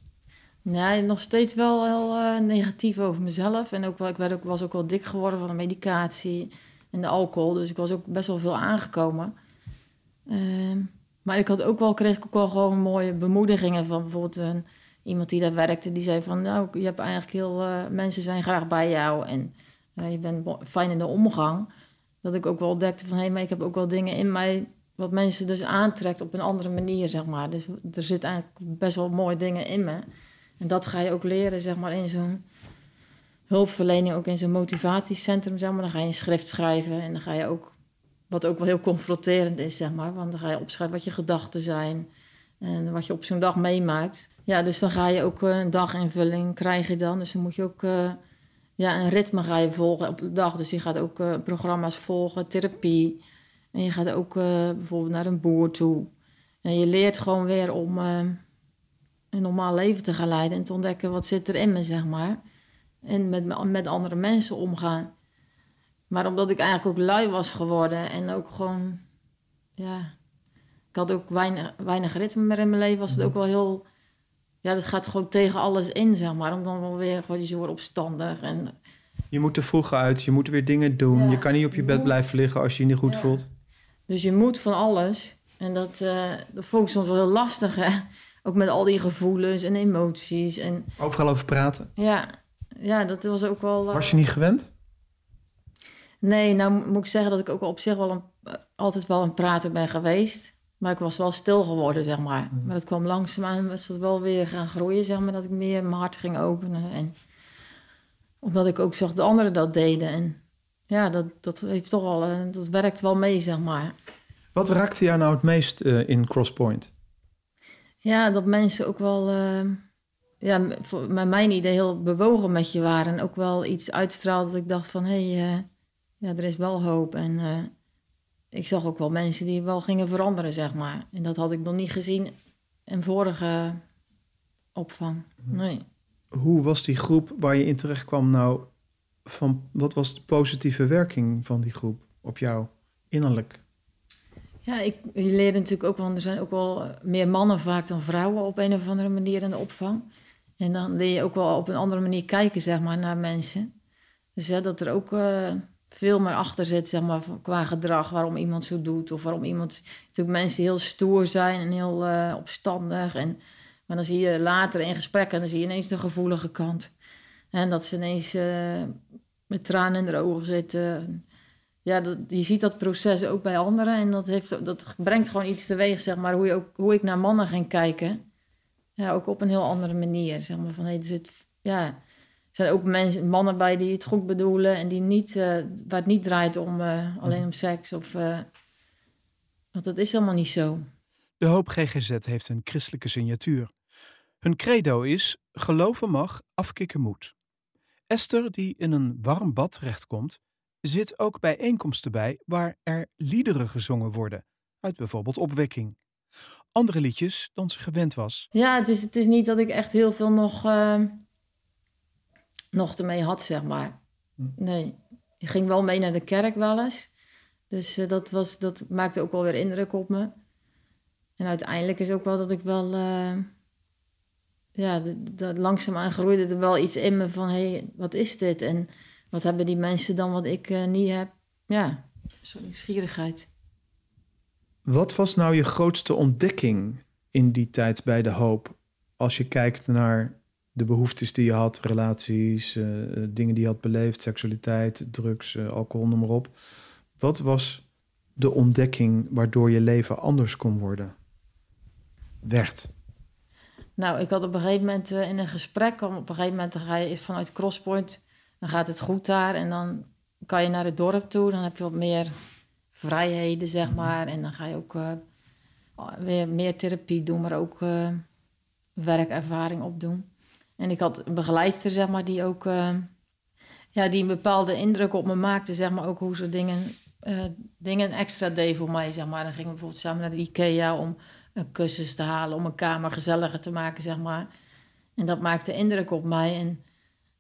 Nee, nog steeds wel heel uh, negatief over mezelf. En ook wel, ik werd ook, was ook wel dik geworden van de medicatie en de alcohol. Dus ik was ook best wel veel aangekomen. Uh, maar ik had ook wel, kreeg ik ook wel gewoon mooie bemoedigingen van bijvoorbeeld een, iemand die daar werkte. Die zei van, nou, je hebt eigenlijk heel, uh, mensen zijn graag bij jou en eh, je bent fijn in de omgang. Dat ik ook wel ontdekte van, hé, hey, maar ik heb ook wel dingen in mij wat mensen dus aantrekt op een andere manier, zeg maar. Dus er zit eigenlijk best wel mooie dingen in me. En dat ga je ook leren, zeg maar, in zo'n hulpverlening, ook in zo'n motivatiecentrum, zeg maar. Dan ga je een schrift schrijven en dan ga je ook, wat ook wel heel confronterend is, zeg maar. Want dan ga je opschrijven wat je gedachten zijn. En wat je op zo'n dag meemaakt. Ja, dus dan ga je ook eh, een daginvulling krijg je dan. Dus dan moet je ook eh, ja, een ritme ga je volgen op de dag. Dus je gaat ook eh, programma's volgen, therapie. En je gaat ook bijvoorbeeld naar een boer toe. En je leert gewoon weer om een normaal leven te gaan leiden. En te ontdekken wat zit er in me, zeg maar. En met, met andere mensen omgaan. Maar omdat ik eigenlijk ook lui was geworden en ook gewoon, ja, ik had ook weinig, weinig ritme meer in mijn leven, was het ook wel heel, ja, dat gaat gewoon tegen alles in, zeg maar. Om dan wel weer, gewoon, je wordt opstandig en... Je moet er vroeg uit, je moet weer dingen doen. je kan niet op je, bed blijven liggen als je je niet goed voelt. Dus je moet van alles. En dat, uh, dat vond ik soms wel heel lastig, hè. Ook met al die gevoelens en emoties. En, Overal over praten? Ja, ja dat was ook wel... Was je niet gewend? Nee, nou moet ik zeggen dat ik ook op zich wel een, altijd wel een prater ben geweest. Maar ik was wel stil geworden, zeg maar. Mhm. Maar dat kwam langzaamaan, was het wel weer gaan groeien, zeg maar. Dat ik meer mijn hart ging openen. En omdat ik ook zag dat anderen dat deden. En ja, dat, dat heeft toch wel, eh, dat werkt wel mee, zeg maar. Wat raakte jou nou het meest uh, in Crosspoint? Ja, dat mensen ook wel, uh, ja, met mijn idee heel bewogen met je waren. En ook wel iets uitstraalde dat ik dacht van, hé, hey, ja, er is wel hoop. En uh, ik zag ook wel mensen die wel gingen veranderen, zeg maar. En dat had ik nog niet gezien in vorige opvang. Mhm. Nee. Hoe was die groep waar je in terecht kwam nou? Van, wat was de positieve werking van die groep op jou innerlijk? Ja, ik, je leerde natuurlijk ook, want er zijn ook wel meer mannen vaak dan vrouwen op een of andere manier in de opvang. En dan leer je ook wel op een andere manier kijken, zeg maar, naar mensen. Dus ja, dat er ook uh, veel meer achter zit, zeg maar, qua gedrag, waarom iemand zo doet. Of waarom iemand, natuurlijk mensen die heel stoer zijn en heel uh, opstandig. En, maar dan zie je later in gesprekken, dan zie je ineens de gevoelige kant. En dat ze ineens uh, met tranen in de ogen zitten. Ja, dat, je ziet dat proces ook bij anderen. En dat, heeft, dat brengt gewoon iets teweeg, zeg maar, hoe, je ook, hoe ik naar mannen ging kijken. Ook op een heel andere manier, zeg maar. Van, hey, er zit, ja, zijn ook mensen, mannen bij die het goed bedoelen en die niet, uh, waar het niet draait om uh, alleen om seks. Of, uh, want dat is helemaal niet zo. De Hoop GGZ heeft een christelijke signatuur. Hun credo is: geloven mag, afkicken moet. Esther, die in een warm bad terechtkomt, zit ook bij bijeenkomsten bij waar er liederen gezongen worden, uit bijvoorbeeld opwekking. Andere liedjes dan ze gewend was. Ja, het is, het is niet dat ik echt heel veel nog nog ermee had, zeg maar. Hm. Nee, ik ging wel mee naar de kerk wel eens. Dus uh, dat, was, dat maakte ook wel weer indruk op me. En uiteindelijk is ook wel dat ik wel... Uh, ja, dat langzaamaan groeide er wel iets in me van... hé, hey, wat is dit? En wat hebben die mensen dan wat ik uh, niet heb? Ja, zo'n nieuwsgierigheid. Wat was nou je grootste ontdekking in die tijd bij De Hoop? Als je kijkt naar de behoeftes die je had, relaties, uh, dingen die je had beleefd, seksualiteit, drugs, uh, alcohol, noem maar op. Wat was de ontdekking waardoor je leven anders kon worden? Werd. Nou, ik had op een gegeven moment in een gesprek, op een gegeven moment ga je vanuit Crosspoint, dan gaat het goed daar en dan kan je naar het dorp toe, dan heb je wat meer vrijheden, zeg mhm. maar. En dan ga je ook weer meer therapie doen, maar ook werkervaring opdoen. En ik had een begeleidster, zeg maar, die ook uh, ja, die een bepaalde indruk op me maakte, zeg maar, ook hoe ze dingen, uh, dingen extra deed voor mij, zeg maar. Dan gingen we bijvoorbeeld samen naar de IKEA om een kussens te halen, om een kamer gezelliger te maken, zeg maar. En dat maakte indruk op mij. En,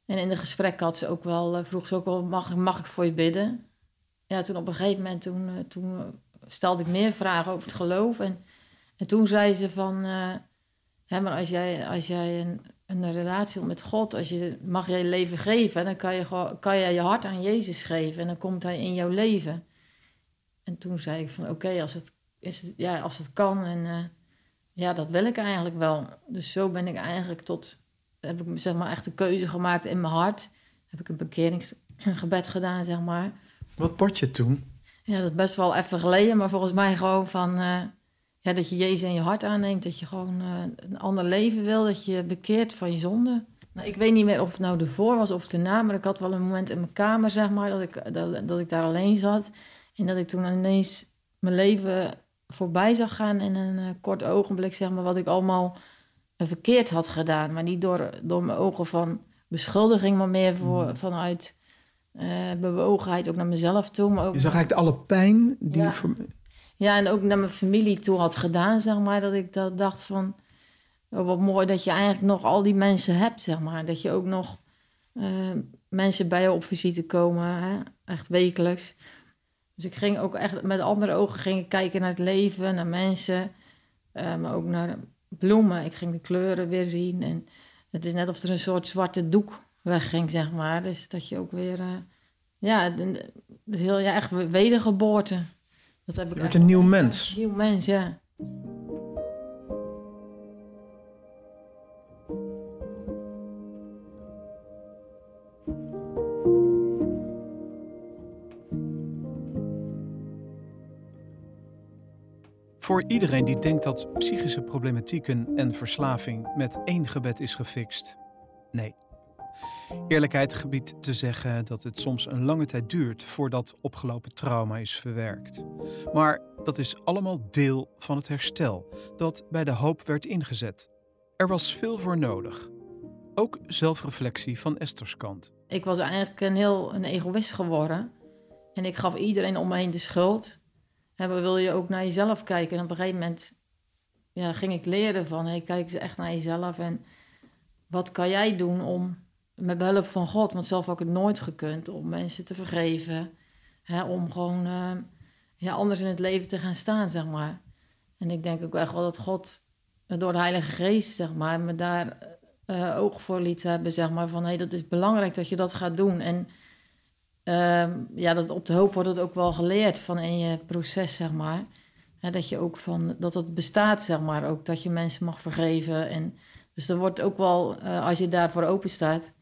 en in de gesprek had ze ook wel, uh, vroeg ze ook wel, mag, mag ik voor je bidden? Ja, toen op een gegeven moment, toen, toen stelde ik meer vragen over het geloof. En, en toen zei ze van, hè, maar als jij, als jij een, een relatie met God, als je, mag je leven geven, dan kan je, kan je je hart aan Jezus geven en dan komt Hij in jouw leven. En toen zei ik van oké, als, het, is ja, als het kan en uh, ja, dat wil ik eigenlijk wel. Dus zo ben ik eigenlijk tot, heb ik zeg maar echt een keuze gemaakt in mijn hart. Heb ik een bekeringsgebed gedaan, zeg maar. Wat bad je toen? Ja, dat is best wel even geleden, maar volgens mij gewoon van... Uh, ja, dat je Jezus in je hart aanneemt, dat je gewoon uh, een ander leven wil, dat je bekeert van je zonde. Nou, ik weet niet meer of het nou ervoor was of erna, maar ik had wel een moment in mijn kamer, zeg maar, dat ik, dat, dat ik daar alleen zat. En dat ik toen ineens mijn leven voorbij zag gaan in een eh, kort ogenblik, zeg maar, wat ik allemaal eh, verkeerd had gedaan. Maar niet door, door mijn ogen van beschuldiging, maar meer voor, Mm. vanuit eh, bewogenheid ook naar mezelf toe. Maar ook Je zag eigenlijk alle pijn die... Ja. voor- ja, en ook naar mijn familie toe had gedaan, zeg maar. Dat ik dat dacht van, oh, wat mooi dat je eigenlijk nog al die mensen hebt, zeg maar. Dat je ook nog eh, mensen bij je op visite komen, hè? echt wekelijks. Dus ik ging ook echt met andere ogen ging kijken naar het leven, naar mensen, eh, maar ook naar bloemen. Ik ging de kleuren weer zien en het is net of er een soort zwarte doek wegging, zeg maar. Dus dat je ook weer, eh, ja, het is heel, ja, echt wedergeboorte. Dat heb ik Je werd echt- een nieuw mens. Nieuw mens, ja. Voor iedereen die denkt dat psychische problematieken en verslaving met één gebed is gefixt. Nee. Eerlijkheid gebiedt te zeggen dat het soms een lange tijd duurt voordat opgelopen trauma is verwerkt. Maar dat is allemaal deel van het herstel dat bij de hoop werd ingezet. Er was veel voor nodig. Ook zelfreflectie van Esther's kant. Ik was eigenlijk een heel een egoïst geworden. En ik gaf iedereen om me heen de schuld. En wil je ook naar jezelf kijken. En op een gegeven moment ja, ging ik leren van... Hey, kijk eens echt naar jezelf. En wat kan jij doen om, met behulp van God... want zelf had ik het nooit gekund, om mensen te vergeven. Hè, om gewoon eh, ja, anders in het leven te gaan staan, zeg maar. En ik denk ook echt wel dat God door de Heilige Geest, zeg maar... me daar eh, oog voor liet hebben, zeg maar. Van, hey, dat is belangrijk dat je dat gaat doen. En ehm, ja, dat op de hoop wordt het ook wel geleerd van in je proces, zeg maar. Hè, dat je ook van, dat het bestaat, zeg maar. Ook dat je mensen mag vergeven. En, dus er wordt ook wel, eh, als je daarvoor open staat...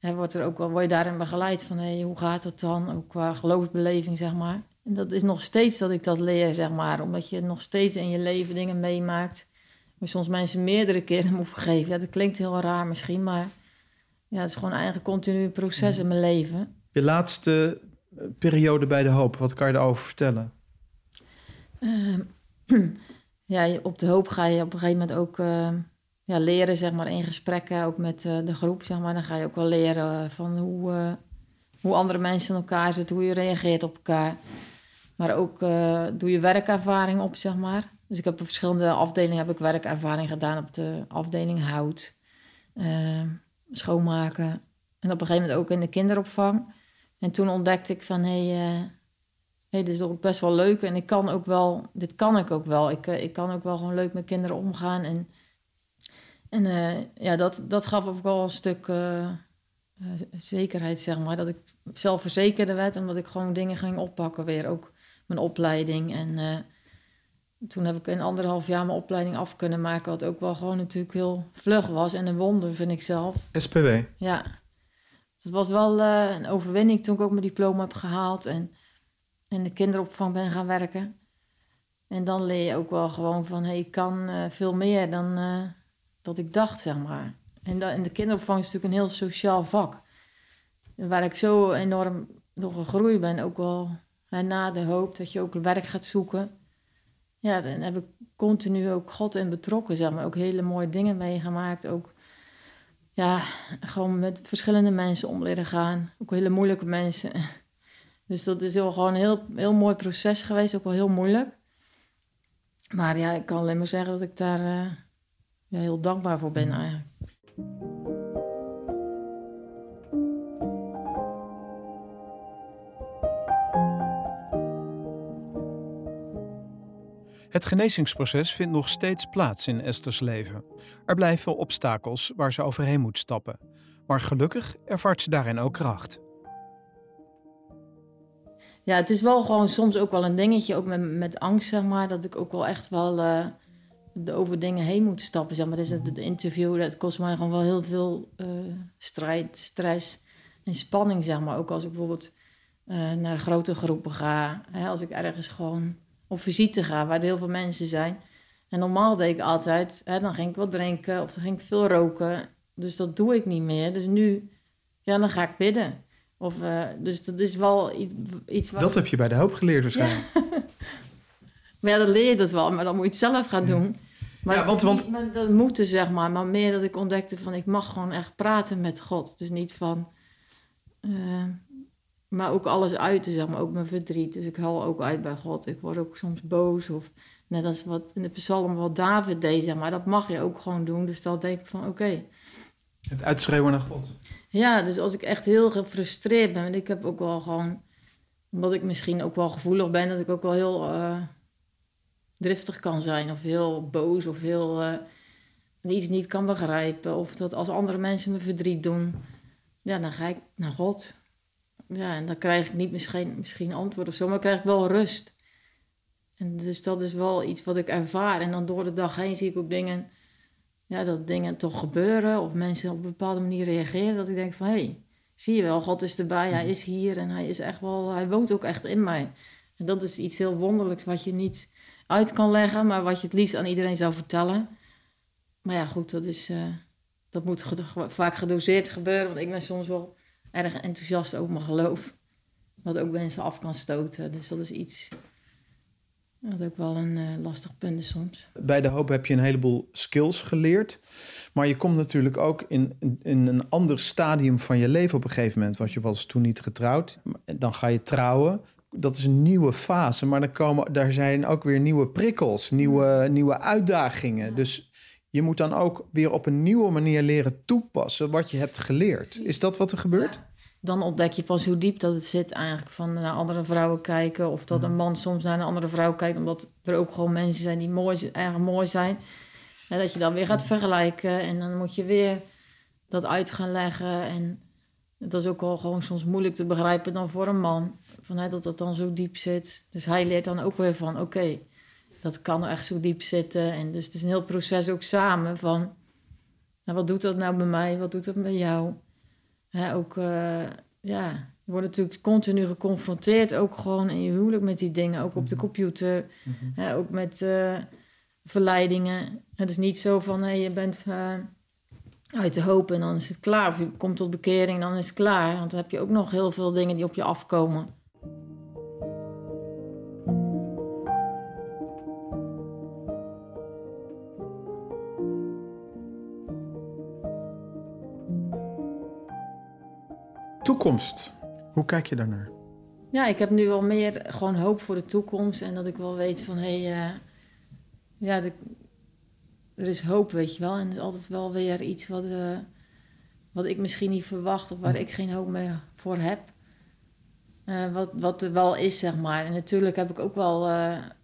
Hè, wordt er ook wel, word je daarin begeleid van, hey, hoe gaat het dan? Ook qua geloofsbeleving, zeg maar. En dat is nog steeds dat ik dat leer, zeg maar. Omdat je nog steeds in je leven dingen meemaakt... waar soms mensen meerdere keren moet vergeven. Ja, dat klinkt heel raar misschien, maar... Ja, het is gewoon een eigen continu proces in mijn leven. Je laatste eh, periode bij de hoop, wat kan je daarover vertellen? Ehm, ja, op de hoop ga je op een gegeven moment ook ehm, ja, leren, zeg maar, in gesprekken, ook met eh, de groep, zeg maar. Dan ga je ook wel leren eh, van hoe, eh, hoe andere mensen in elkaar zitten, hoe je reageert op elkaar. Maar ook doe je werkervaring op, zeg maar. Dus ik heb op verschillende afdelingen heb ik werkervaring gedaan. Op de afdeling hout, ehm, schoonmaken. En op een gegeven moment ook in de kinderopvang. En toen ontdekte ik van, hé, hey, hey, dit is ook best wel leuk. En ik kan ook wel, dit kan ik ook wel. Ik, ik kan ook wel gewoon leuk met kinderen omgaan. En, en eh, ja, dat, dat gaf ook wel een stuk eh, eh, zekerheid, zeg maar. Dat ik zelfverzekerder werd en dat ik gewoon dingen ging oppakken weer. Ook mijn opleiding. En toen heb ik in anderhalf jaar mijn opleiding af kunnen maken. Wat ook wel gewoon natuurlijk heel vlug was. En een wonder, vind ik zelf. SPW. Ja, het was wel een overwinning toen ik ook mijn diploma heb gehaald en in de kinderopvang ben gaan werken. En dan leer je ook wel gewoon van, hey, ik kan veel meer dan dat ik dacht, zeg maar. En de kinderopvang is natuurlijk een heel sociaal vak. Waar ik zo enorm door gegroeid ben, ook wel na de hoop dat je ook werk gaat zoeken. Ja, dan heb ik continu ook God in betrokken, zeg maar. Ook hele mooie dingen meegemaakt, ook ja, gewoon met verschillende mensen om leren gaan. Ook hele moeilijke mensen. Dus dat is heel, gewoon een heel, heel mooi proces geweest, ook wel heel moeilijk. Maar ja, ik kan alleen maar zeggen dat ik daar eh, ja, heel dankbaar voor ben eigenlijk. Het genezingsproces vindt nog steeds plaats in Esther's leven. Er blijven obstakels waar ze overheen moet stappen. Maar gelukkig ervaart ze daarin ook kracht. Ja, het is wel gewoon soms ook wel een dingetje, ook met, met angst, zeg maar, dat ik ook wel echt wel eh, over dingen heen moet stappen, zeg maar. Dus het, het interview, dat kost mij gewoon wel heel veel eh, strijd, stress en spanning, zeg maar. Ook als ik bijvoorbeeld eh, naar grote groepen ga, hè, als ik ergens gewoon op visite ga, waar er heel veel mensen zijn. En normaal deed ik altijd, hè, dan ging ik wat drinken of dan ging ik veel roken. Dus dat doe ik niet meer. Dus nu, ja, dan ga ik bidden. Of, eh, dus dat is wel iets, iets wat Dat heb je bij de hoop geleerd waarschijnlijk. Maar ja, dan leer je dat wel, maar dan moet je het zelf gaan doen. Maar Ja, want- want- niet dat moeten, zeg maar. Maar meer dat ik ontdekte van, ik mag gewoon echt praten met God. Dus niet van... eh, maar ook alles uiten, zeg maar. Ook mijn verdriet. Dus ik huil ook uit bij God. Ik word ook soms boos. Of net als wat in de psalm wat David deed, zeg maar. Dat mag je ook gewoon doen. Dus dan denk ik van, oké. Het uitschreeuwen naar God. Ja, dus als ik echt heel gefrustreerd ben, want ik heb ook wel gewoon, omdat ik misschien ook wel gevoelig ben, dat ik ook wel heel eh, driftig kan zijn, of heel boos, of heel eh, iets niet kan begrijpen, of dat als andere mensen me verdriet doen, ja, dan ga ik naar God. Ja, en dan krijg ik niet misschien, misschien antwoord of zo, maar krijg ik wel rust. En dus dat is wel iets wat ik ervaar. En dan door de dag heen zie ik ook dingen ja, dat dingen toch gebeuren of mensen op een bepaalde manier reageren, dat ik denk van hé, hey, zie je wel, God is erbij, hij is hier en hij is echt wel, hij woont ook echt in mij. En dat is iets heel wonderlijks wat je niet uit kan leggen, maar wat je het liefst aan iedereen zou vertellen. Maar ja, goed, dat, is, eh, dat moet vaak gedoseerd gebeuren, want ik ben soms wel erg enthousiast over mijn geloof. Wat ook mensen af kan stoten, dus dat is iets wat ook wel een eh, lastig punt is soms. Bij de hoop heb je een heleboel skills geleerd. Maar je komt natuurlijk ook in, in een ander stadium van je leven op een gegeven moment. Want je was toen niet getrouwd. Dan ga je trouwen. Dat is een nieuwe fase. Maar dan komen, daar zijn ook weer nieuwe prikkels, nieuwe, nieuwe uitdagingen. Dus je moet dan ook weer op een nieuwe manier leren toepassen wat je hebt geleerd. Is dat wat er gebeurt? dan ontdek je pas hoe diep dat het zit eigenlijk. Van naar andere vrouwen kijken. Of dat een man soms naar een andere vrouw kijkt. Omdat er ook gewoon mensen zijn die mooi, erg mooi zijn. En dat je dan weer gaat vergelijken. En dan moet je weer dat uit gaan leggen. En dat is ook wel gewoon soms moeilijk te begrijpen dan voor een man. Van, hè, dat dat dan zo diep zit. Dus hij leert dan ook weer van, oké, dat kan echt zo diep zitten. En dus het is een heel proces ook samen van... Nou, wat doet dat nou bij mij? Wat doet dat bij jou? Hè, ook, eh, ja, je wordt natuurlijk continu geconfronteerd, ook gewoon in je huwelijk met die dingen, ook op de computer, hè, ook met eh, verleidingen. Het is niet zo van, hé, je bent eh, uit de hoop en dan is het klaar. Of je komt tot bekering, dan is het klaar. Want dan heb je ook nog heel veel dingen die op je afkomen. Toekomst. Hoe kijk je daarnaar? Ja, ik heb nu wel meer gewoon hoop voor de toekomst. En dat ik wel weet van, hé, hey, eh, ja, de- er is hoop, weet je wel. En er is altijd wel weer iets wat, eh, wat ik misschien niet verwacht of waar ik geen hoop meer voor heb. Eh, wat, wat er wel is, zeg maar. En natuurlijk heb ik ook wel,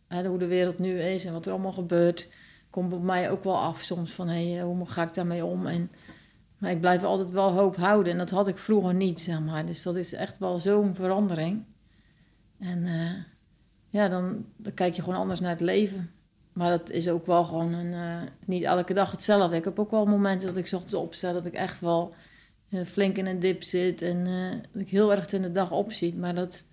hè, hoe de wereld nu is en wat er allemaal gebeurt, komt op mij ook wel af soms van, hé, hey, hoe ga ik daarmee om? En, maar ik blijf altijd wel hoop houden. En dat had ik vroeger niet, zeg maar. Dus dat is echt wel zo'n verandering. En eh, ja, dan, dan kijk je gewoon anders naar het leven. Maar dat is ook wel gewoon een, eh, niet elke dag hetzelfde. Ik heb ook wel momenten dat ik ochtends opsta, dat ik echt wel eh, flink in een dip zit. En dat ik heel erg in de dag opziet. Maar dat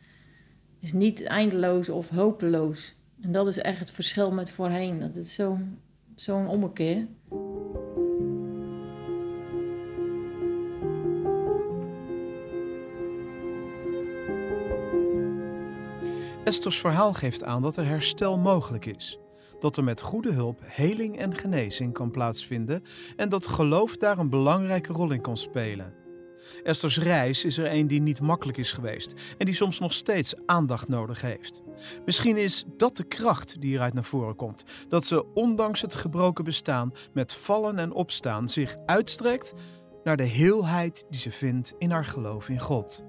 is niet eindeloos of hopeloos. En dat is echt het verschil met voorheen. Dat is zo'n zo'n ommekeer. Esther's verhaal geeft aan dat er herstel mogelijk is. Dat er met goede hulp heling en genezing kan plaatsvinden en dat geloof daar een belangrijke rol in kan spelen. Esther's reis is er een die niet makkelijk is geweest en die soms nog steeds aandacht nodig heeft. Misschien is dat de kracht die eruit naar voren komt: dat ze ondanks het gebroken bestaan met vallen en opstaan zich uitstrekt naar de heelheid die ze vindt in haar geloof in God.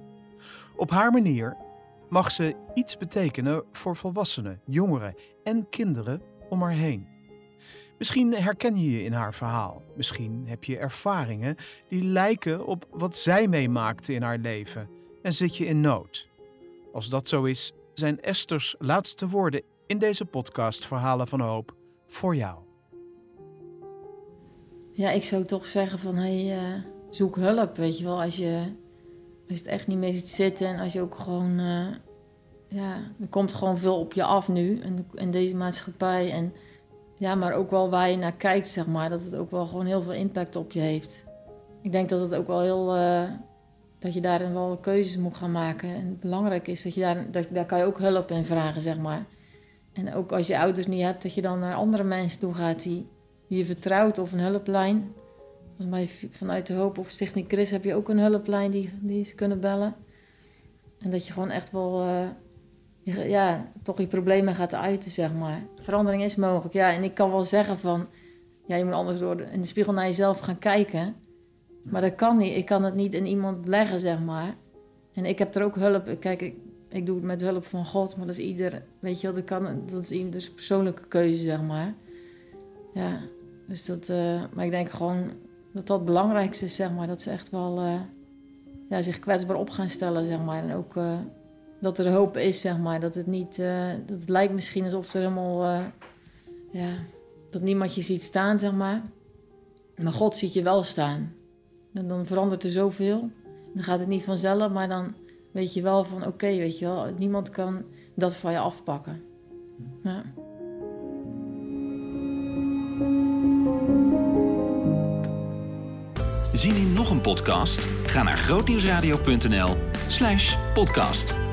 Op haar manier mag ze iets betekenen voor volwassenen, jongeren en kinderen om haar heen. Misschien herken je je in haar verhaal. Misschien heb je ervaringen die lijken op wat zij meemaakte in haar leven en zit je in nood. Als dat zo is, zijn Esther's laatste woorden in deze podcast Verhalen van Hoop voor jou. Ja, ik zou toch zeggen van, hey, eh, zoek hulp, weet je wel. Als je, als het echt niet meer ziet zitten en als je ook gewoon... eh, ja, er komt gewoon veel op je af nu in deze maatschappij. En ja, maar ook wel waar je naar kijkt, zeg maar. Dat het ook wel gewoon heel veel impact op je heeft. Ik denk dat het ook wel heel... eh, dat je daarin wel keuzes moet gaan maken. En belangrijk is dat je daar... Dat, daar kan je ook hulp in vragen, zeg maar. En ook als je ouders niet hebt, dat je dan naar andere mensen toe gaat die, die je vertrouwt of een hulplijn. Volgens mij vanuit de Hoop of Stichting Chris heb je ook een hulplijn die, die ze kunnen bellen. En dat je gewoon echt wel eh, ja, toch je problemen gaat uiten, zeg maar. Verandering is mogelijk, ja. En ik kan wel zeggen van... Ja, je moet anders door de- in de spiegel naar jezelf gaan kijken. Maar dat kan niet. Ik kan het niet in iemand leggen, zeg maar. En ik heb er ook hulp... Kijk, ik, ik doe het met hulp van God. Maar dat is ieder... Weet je wel, dat, kan, dat is ieders persoonlijke keuze, zeg maar. Ja, dus dat... eh, maar ik denk gewoon dat dat het belangrijkste is, zeg maar. Dat ze echt wel... eh, ja, zich kwetsbaar op gaan stellen, zeg maar. En ook... eh, dat er hoop is, zeg maar. Dat het niet... eh, dat het lijkt misschien alsof er helemaal... eh, ja, dat niemand je ziet staan, zeg maar. Maar God ziet je wel staan. En dan verandert er zoveel. Dan gaat het niet vanzelf, maar dan weet je wel van... Oké, weet je wel, niemand kan dat van je afpakken. Ja. Zien in nog een podcast? Ga naar grootnieuwsradio.nl slash podcast.